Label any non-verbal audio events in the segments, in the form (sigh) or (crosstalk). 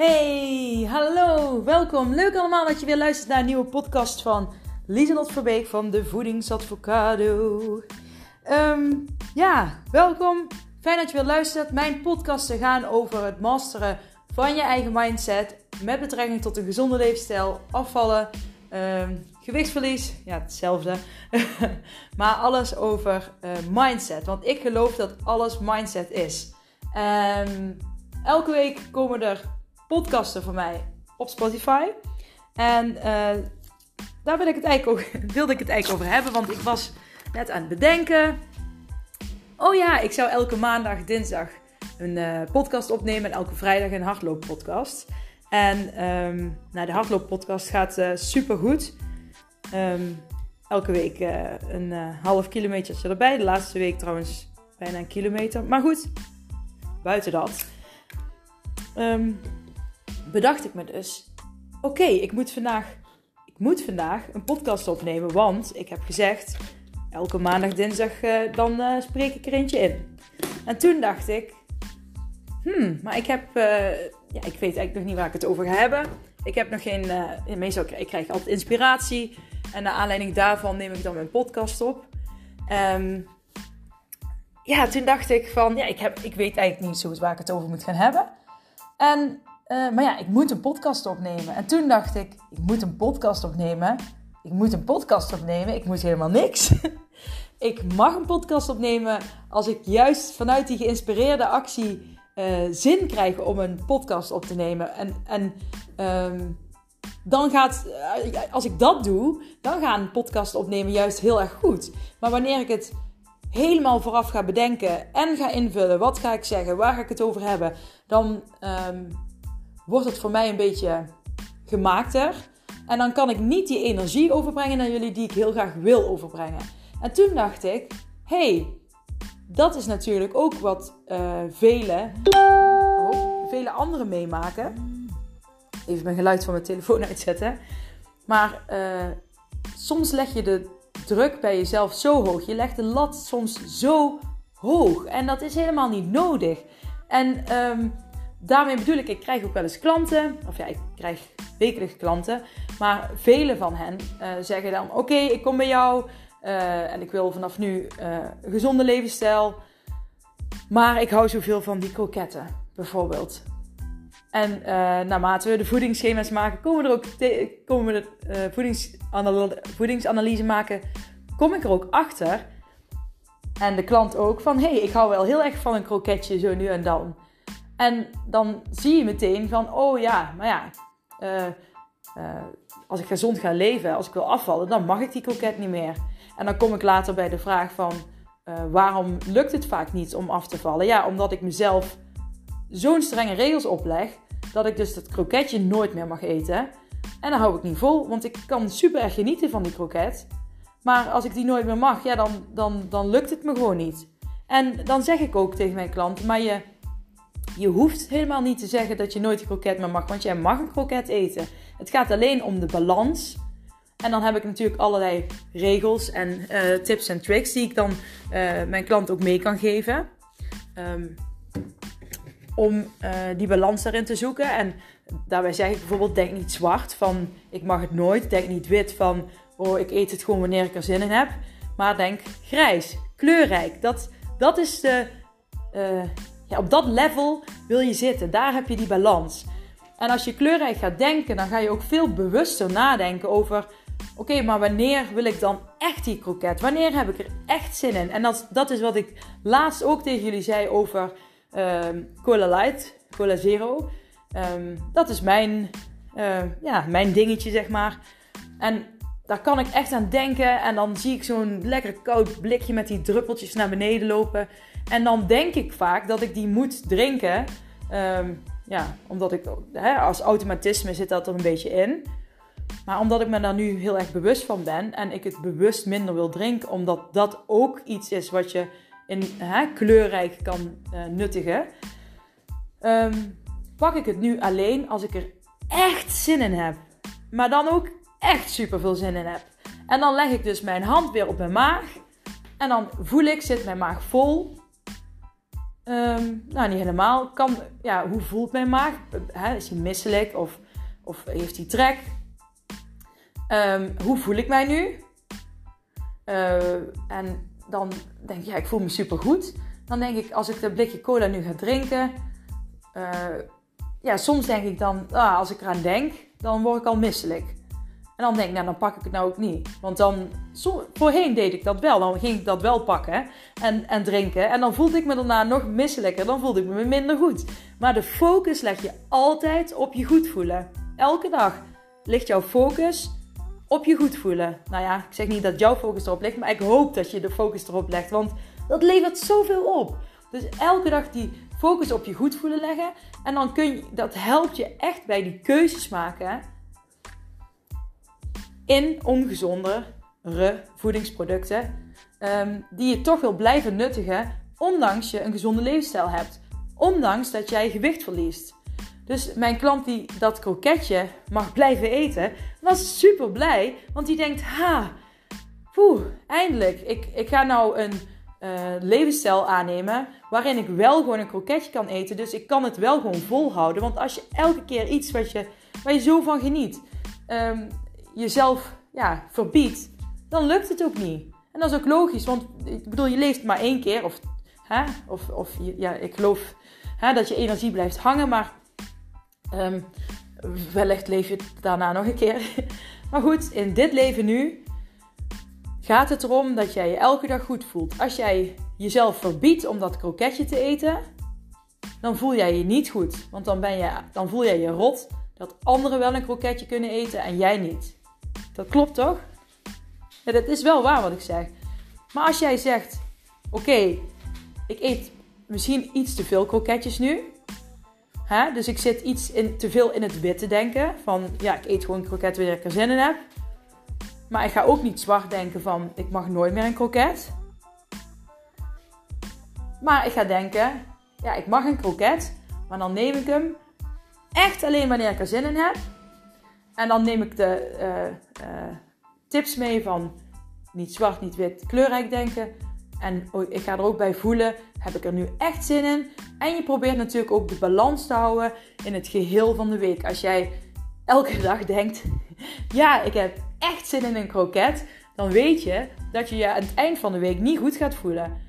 Hey, hallo, welkom. Leuk allemaal dat je weer luistert naar een nieuwe podcast van Lieselot Verbeek van de Voedingsadvocado. Ehm, ja, welkom. Fijn dat je weer luistert. Mijn podcasten gaan over het masteren van je eigen mindset met betrekking tot een gezonde leefstijl, afvallen, ehm, gewichtsverlies, ja hetzelfde, (laughs) maar alles over uh, mindset. Want ik geloof dat alles mindset is. Um, elke week komen er podcasten van mij op Spotify. En uh, daar wil ik het eigenlijk (laughs) wilde ik het eigenlijk over hebben, want ik was net aan het bedenken. Oh ja, ik zou elke maandag, dinsdag een uh, podcast opnemen en elke vrijdag een hardlooppodcast. En um, nou, de hardlooppodcast gaat uh, super goed. Um, elke week een half kilometer erbij. De laatste week trouwens bijna een kilometer. Maar goed, buiten dat. Um, bedacht ik me dus: oké, ik moet vandaag. Ik moet vandaag een podcast opnemen, want ik heb gezegd, elke maandag, dinsdag, uh, dan uh, spreek ik er eentje in. En toen dacht ik, hmm, maar ik heb, uh, ja, ik weet eigenlijk nog niet waar ik het over ga hebben. Ik heb nog geen, meestal ik krijg altijd inspiratie. En naar aanleiding daarvan neem ik dan mijn podcast op. Um, ja, toen dacht ik van, ja, ik, heb, ik weet eigenlijk niet zo goed waar ik het over moet gaan hebben. En, uh, maar ja, ik moet een podcast opnemen. En toen dacht ik, ik moet een podcast opnemen. Ik moet een podcast opnemen. Ik moet helemaal niks. (laughs) ik mag een podcast opnemen als ik juist vanuit die geïnspireerde actie uh, zin krijg om een podcast op te nemen. En, en um, dan gaat, uh, als ik dat doe, dan gaat een podcast opnemen juist heel erg goed. Maar wanneer ik het helemaal vooraf ga bedenken en ga invullen, wat ga ik zeggen, waar ga ik het over hebben, dan um, wordt het voor mij een beetje gemaakter. En dan kan ik niet die energie overbrengen naar jullie die ik heel graag wil overbrengen. En toen dacht ik, hey, dat is natuurlijk ook wat uh, vele, oh, vele anderen meemaken. Even mijn geluid van mijn telefoon (laughs) uitzetten. Maar uh, soms leg je de druk bij jezelf zo hoog. Je legt de lat soms zo hoog. En dat is helemaal niet nodig. En um, daarmee bedoel ik, ik krijg ook wel eens klanten. Of ja, ik krijg wekelijks klanten. Maar vele van hen uh, zeggen dan: Oké, ik kom bij jou. Uh, en ik wil vanaf nu uh, een gezonde levensstijl. Maar ik hou zoveel van die kroketten, bijvoorbeeld. En naarmate we de voedingsschema's maken, komen we er ook komen we de voedingsanalyse, voedingsanalyse maken, kom ik er ook achter. En de klant ook van, hé, hey, ik hou wel heel erg van een kroketje zo nu en dan. En dan zie je meteen van, oh ja, maar ja, uh, als ik gezond ga leven, als ik wil afvallen, dan mag ik die kroket niet meer. En dan kom ik later bij de vraag van, waarom lukt het vaak niet om af te vallen? Ja, omdat ik mezelf zo'n strenge regels opleg dat ik dus dat kroketje nooit meer mag eten. En dan hou ik niet vol, want ik kan super erg genieten van die kroket. Maar als ik die nooit meer mag, ja, dan, dan, dan lukt het me gewoon niet. En dan zeg ik ook tegen mijn klanten, maar je, je hoeft helemaal niet te zeggen dat je nooit die kroket meer mag, want jij mag een kroket eten. Het gaat alleen om de balans. En dan heb ik natuurlijk allerlei regels en uh, tips en tricks die ik dan uh, mijn klant ook mee kan geven. Um, om uh, die balans daarin te zoeken. En daarbij zeg ik bijvoorbeeld, denk niet zwart van ik mag het nooit. Denk niet wit van oh ik eet het gewoon wanneer ik er zin in heb. Maar denk grijs, kleurrijk. Dat, dat is de, op dat level wil je zitten. Daar heb je die balans. En als je kleurrijk gaat denken, dan ga je ook veel bewuster nadenken over... Oké, maar wanneer wil ik dan echt die kroket? Wanneer heb ik er echt zin in? En dat, dat is wat ik laatst ook tegen jullie zei over um, Cola Light, Cola Zero. Um, dat is mijn, uh, ja, mijn dingetje, zeg maar. En daar kan ik echt aan denken. En dan zie ik zo'n lekker koud blikje met die druppeltjes naar beneden lopen. En dan denk ik vaak dat ik die moet drinken. Um, ja, omdat ik hè, als automatisme zit dat er een beetje in. Maar omdat ik me daar nu heel erg bewust van ben en ik het bewust minder wil drinken, omdat dat ook iets is wat je in hè, kleurrijk kan uh, nuttigen. Um, pak ik het nu alleen als ik er echt zin in heb. Maar dan ook echt super veel zin in heb. En dan leg ik dus mijn hand weer op mijn maag. En dan voel ik, zit mijn maag vol. Ehm, nou, niet helemaal. Kan, ja, hoe voelt mijn maag? is hij misselijk of, of heeft hij trek? Ehm, hoe voel ik mij nu? Uh, en dan denk ik, ja, ik voel me super goed. Dan denk ik, als ik dat blikje cola nu ga drinken, uh, ja, soms denk ik dan, ah, als ik eraan denk, dan word ik al misselijk. En dan denk ik, nou, dan pak ik het nou ook niet. Want dan, voorheen deed ik dat wel. Dan ging ik dat wel pakken en, en drinken. En dan voelde ik me daarna nog misselijker. Dan voelde ik me minder goed. Maar de focus leg je altijd op je goed voelen. Elke dag ligt jouw focus op je goed voelen. Nou ja, ik zeg niet dat jouw focus erop ligt, maar ik hoop dat je de focus erop legt. Want dat levert zoveel op. Dus elke dag die focus op je goed voelen leggen. En dan kun je, dat helpt je echt bij die keuzes maken in ongezondere voedingsproducten. Um, die je toch wil blijven nuttigen, ondanks je een gezonde levensstijl hebt. Ondanks dat jij gewicht verliest. Dus mijn klant die dat kroketje mag blijven eten, was super blij. Want die denkt, ha, poeh, eindelijk. Ik, ik ga nou een uh, levensstijl aannemen waarin ik wel gewoon een kroketje kan eten. Dus ik kan het wel gewoon volhouden. Want als je elke keer iets wat je, waar je zo van geniet, um, jezelf ja, verbiedt, dan lukt het ook niet. En dat is ook logisch, want ik bedoel, je leeft maar één keer. Of, hè, of, of ja, ik geloof hè, dat je energie blijft hangen, maar um, wellicht leef je daarna nog een keer. (laughs) maar goed, in dit leven nu gaat het erom dat jij je elke dag goed voelt. Als jij jezelf verbiedt om dat kroketje te eten, dan voel jij je niet goed. Want dan, ben je, dan voel jij je rot dat anderen wel een kroketje kunnen eten en jij niet. Dat klopt toch? Ja, dat is wel waar wat ik zeg. Maar als jij zegt: Oké, ik eet misschien iets te veel kroketjes nu. Hè? Dus ik zit iets in, te veel in het wit te denken. Van ja, ik eet gewoon kroket wanneer ik er zin in heb. Maar ik ga ook niet zwart denken van ik mag nooit meer een kroket. Maar ik ga denken, ja, ik mag een kroket, maar dan neem ik hem echt alleen wanneer ik er zin in heb. En dan neem ik de eh, eh, tips mee van niet zwart, niet wit, kleurrijk denken. En ik ga er ook bij voelen, heb ik er nu echt zin in? En je probeert natuurlijk ook de balans te houden in het geheel van de week. Als jij elke (laughs) dag denkt, ja, ik heb echt zin in een kroket, dan weet je dat je je aan het eind van de week niet goed gaat voelen.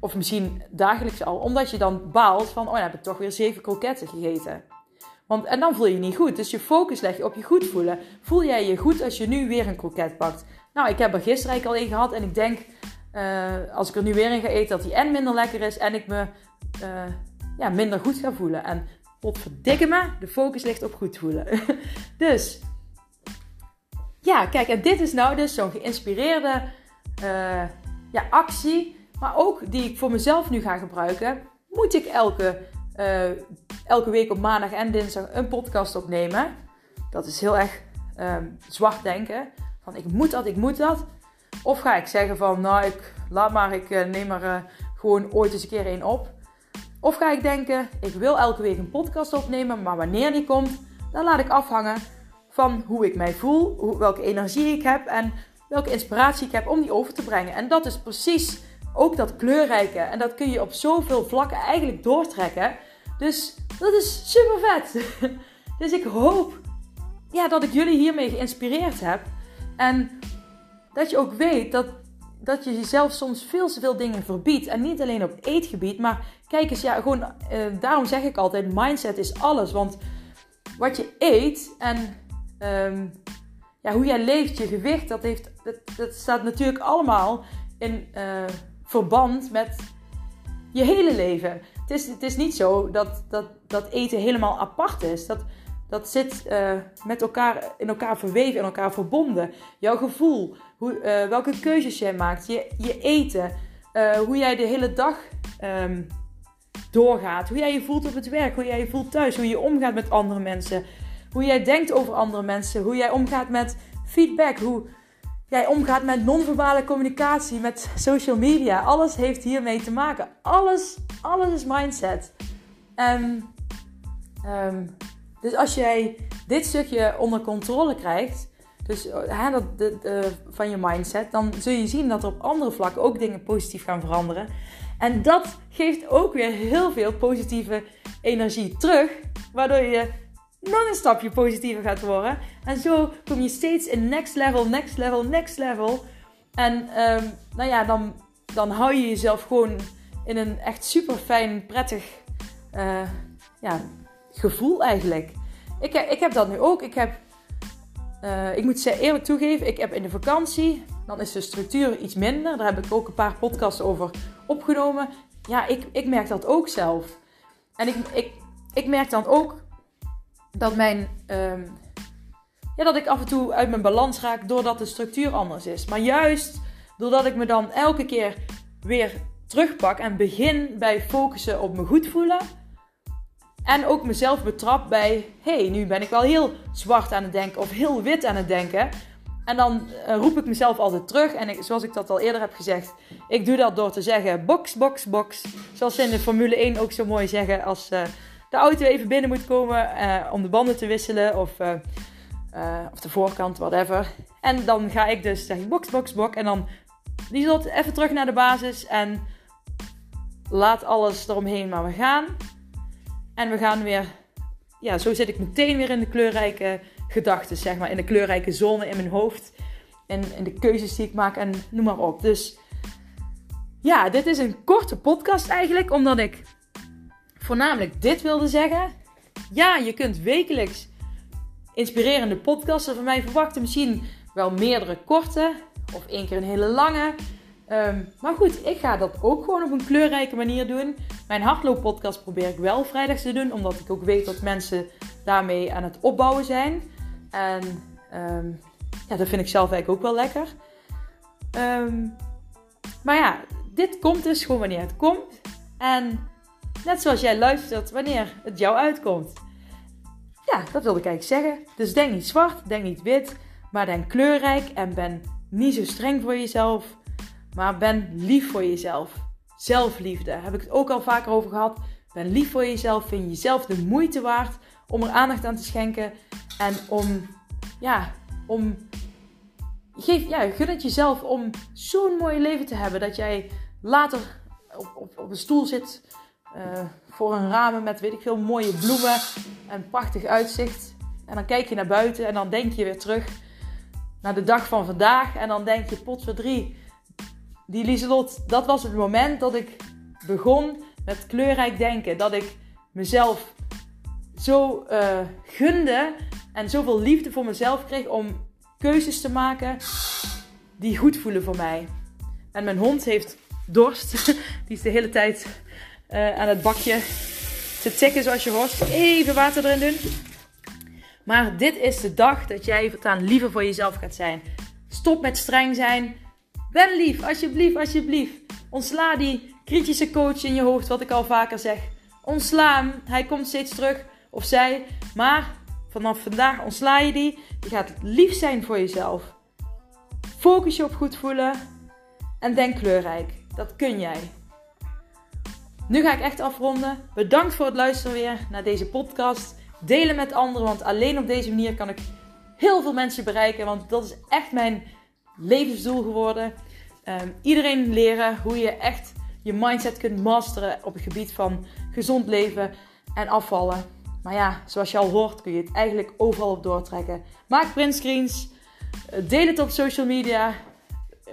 Of misschien dagelijks al, omdat je dan baalt van, oh, dan heb ik toch weer zeven kroketten gegeten. Want, en dan voel je je niet goed. Dus je focus leg je op je goed voelen. Voel jij je goed als je nu weer een kroket pakt? Nou, ik heb er gisteren eigenlijk al een gehad. En ik denk, uh, als ik er nu weer in ga eten, dat die en minder lekker is. En ik me uh, ja, minder goed ga voelen. En potverdikke me, de focus ligt op goed voelen. (laughs) dus, ja, kijk. En dit is nou dus zo'n geïnspireerde uh, ja, actie. Maar ook die ik voor mezelf nu ga gebruiken. Moet ik elke uh, elke week op maandag en dinsdag een podcast opnemen. Dat is heel erg um, zwart denken. Van ik moet dat, ik moet dat. Of ga ik zeggen van nou, ik, laat maar, ik uh, neem er uh, gewoon ooit eens een keer één op. Of ga ik denken, ik wil elke week een podcast opnemen, maar wanneer die komt, dan laat ik afhangen van hoe ik mij voel, hoe, welke energie ik heb en welke inspiratie ik heb om die over te brengen. En dat is precies ook dat kleurrijke. En dat kun je op zoveel vlakken eigenlijk doortrekken. Dus dat is super vet. (laughs) Dus ik hoop ja, dat ik jullie hiermee geïnspireerd heb. En dat je ook weet dat, dat je jezelf soms veel te veel dingen verbiedt. En niet alleen op eetgebied, maar kijk eens, ja, gewoon, eh, daarom zeg ik altijd: mindset is alles. Want wat je eet en ehm, ja, hoe jij leeft, je gewicht, dat, heeft, dat, dat staat natuurlijk allemaal in uh, verband met je hele leven het is, het is niet zo dat, dat, dat eten helemaal apart is. Dat, dat zit uh, met elkaar, in elkaar verweven, in elkaar verbonden. Jouw gevoel, hoe, uh, welke keuzes jij maakt, je, je eten, uh, hoe jij de hele dag um, doorgaat, hoe jij je voelt op het werk, hoe jij je voelt thuis, hoe je omgaat met andere mensen, hoe jij denkt over andere mensen, hoe jij omgaat met feedback, hoe, jij omgaat met non-verbale communicatie, met social media. Alles heeft hiermee te maken. Alles, alles is mindset. En, um, dus als jij dit stukje onder controle krijgt, dus hè, dat, de, van je mindset, dan zul je zien dat er op andere vlakken ook dingen positief gaan veranderen. En dat geeft ook weer heel veel positieve energie terug, waardoor je nog een stapje positiever gaat worden. En zo kom je steeds in next level, next level, next level. En ehm, nou ja, dan, dan hou je jezelf gewoon in een echt super fijn, prettig uh, ja, gevoel eigenlijk. Ik, ik heb dat nu ook. Ik heb, uh, ik moet ze eerlijk toegeven, ik heb in de vakantie, dan is de structuur iets minder. Daar heb ik ook een paar podcasts over opgenomen. Ja, ik, ik merk dat ook zelf. En ik, ik, ik merk dan ook dat mijn... Um, ja, dat ik af en toe uit mijn balans raak doordat de structuur anders is. Maar juist doordat ik me dan elke keer weer terugpak en begin bij focussen op me goed voelen. En ook mezelf betrap bij, hey, nu ben ik wel heel zwart aan het denken of heel wit aan het denken. En dan uh, roep ik mezelf altijd terug. En zoals ik dat al eerder heb gezegd, ik doe dat door te zeggen box, box, box. Zoals ze in de Formule 1 ook zo mooi zeggen als uh, de auto even binnen moet komen uh, om de banden te wisselen. Of, of de voorkant, whatever. En dan ga ik dus zeggen box, box, box. En dan die zult even terug naar de basis en laat alles eromheen maar we gaan. En we gaan weer, ja, zo zit ik meteen weer in de kleurrijke gedachten, zeg maar. In de kleurrijke zone in mijn hoofd. En in de keuzes die ik maak en noem maar op. Dus ja, dit is een korte podcast eigenlijk, omdat ik voornamelijk dit wilde zeggen. Ja, je kunt wekelijks inspirerende podcasten van mij verwachten. Misschien wel meerdere korte of één keer een hele lange. Ehm, maar goed, ik ga dat ook gewoon op een kleurrijke manier doen. Mijn hardlooppodcast probeer ik wel vrijdags te doen, omdat ik ook weet dat mensen daarmee aan het opbouwen zijn. En ehm, ja, dat vind ik zelf eigenlijk ook wel lekker. Ehm, maar ja, dit komt dus gewoon wanneer het komt. En net zoals jij luistert wanneer het jou uitkomt. Ja, dat wilde ik eigenlijk zeggen. Dus denk niet zwart, denk niet wit, maar denk kleurrijk en ben niet zo streng voor jezelf. Maar ben lief voor jezelf. Zelfliefde. Heb ik het ook al vaker over gehad. Ben lief voor jezelf. Vind jezelf de moeite waard om er aandacht aan te schenken. En om, ja, om. Geef, ja, gun het jezelf om zo'n mooi leven te hebben. Dat jij later op, op, op een stoel zit. Uh, voor een ramen met weet ik veel mooie bloemen. En prachtig uitzicht. En dan kijk je naar buiten en dan denk je weer terug naar de dag van vandaag. En dan denk je, pot voor drie die Lieselot, dat was het moment dat ik begon met kleurrijk denken. Dat ik mezelf zo uh, gunde en zoveel liefde voor mezelf kreeg om keuzes te maken die goed voelen voor mij. En mijn hond heeft dorst. (laughs) Die is de hele tijd uh, aan het bakje te tikken zoals je hoort. Even water erin doen. Maar dit is de dag dat jij voortaan liever voor jezelf gaat zijn. Stop met streng zijn. Ben lief, alsjeblieft, alsjeblieft. Ontsla die kritische coach in je hoofd, wat ik al vaker zeg. Ontsla hem, hij komt steeds terug, of zij. Maar vanaf vandaag ontsla je die. Je gaat lief zijn voor jezelf. Focus je op goed voelen. En denk kleurrijk. Dat kun jij. Nu ga ik echt afronden. Bedankt voor het luisteren weer naar deze podcast. Delen met anderen, want alleen op deze manier kan ik heel veel mensen bereiken. Want dat is echt mijn levensdoel geworden. Um, iedereen leren hoe je echt je mindset kunt masteren op het gebied van gezond leven en afvallen. Maar ja, zoals je al hoort, kun je het eigenlijk overal op doortrekken. Maak printscreens, eh, deel het op social media.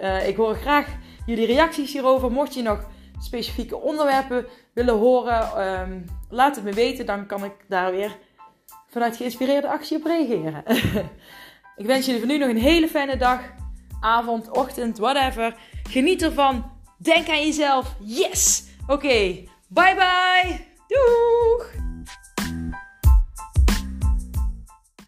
Uh, ik hoor graag jullie reacties hierover. Mocht je nog specifieke onderwerpen willen horen, um, laat het me weten. Dan kan ik daar weer vanuit geïnspireerde actie op reageren. (laughs) ik wens jullie voor nu nog een hele fijne dag avond, ochtend, whatever. Geniet ervan. Denk aan jezelf. Yes! Oké, bye bye. Doeg!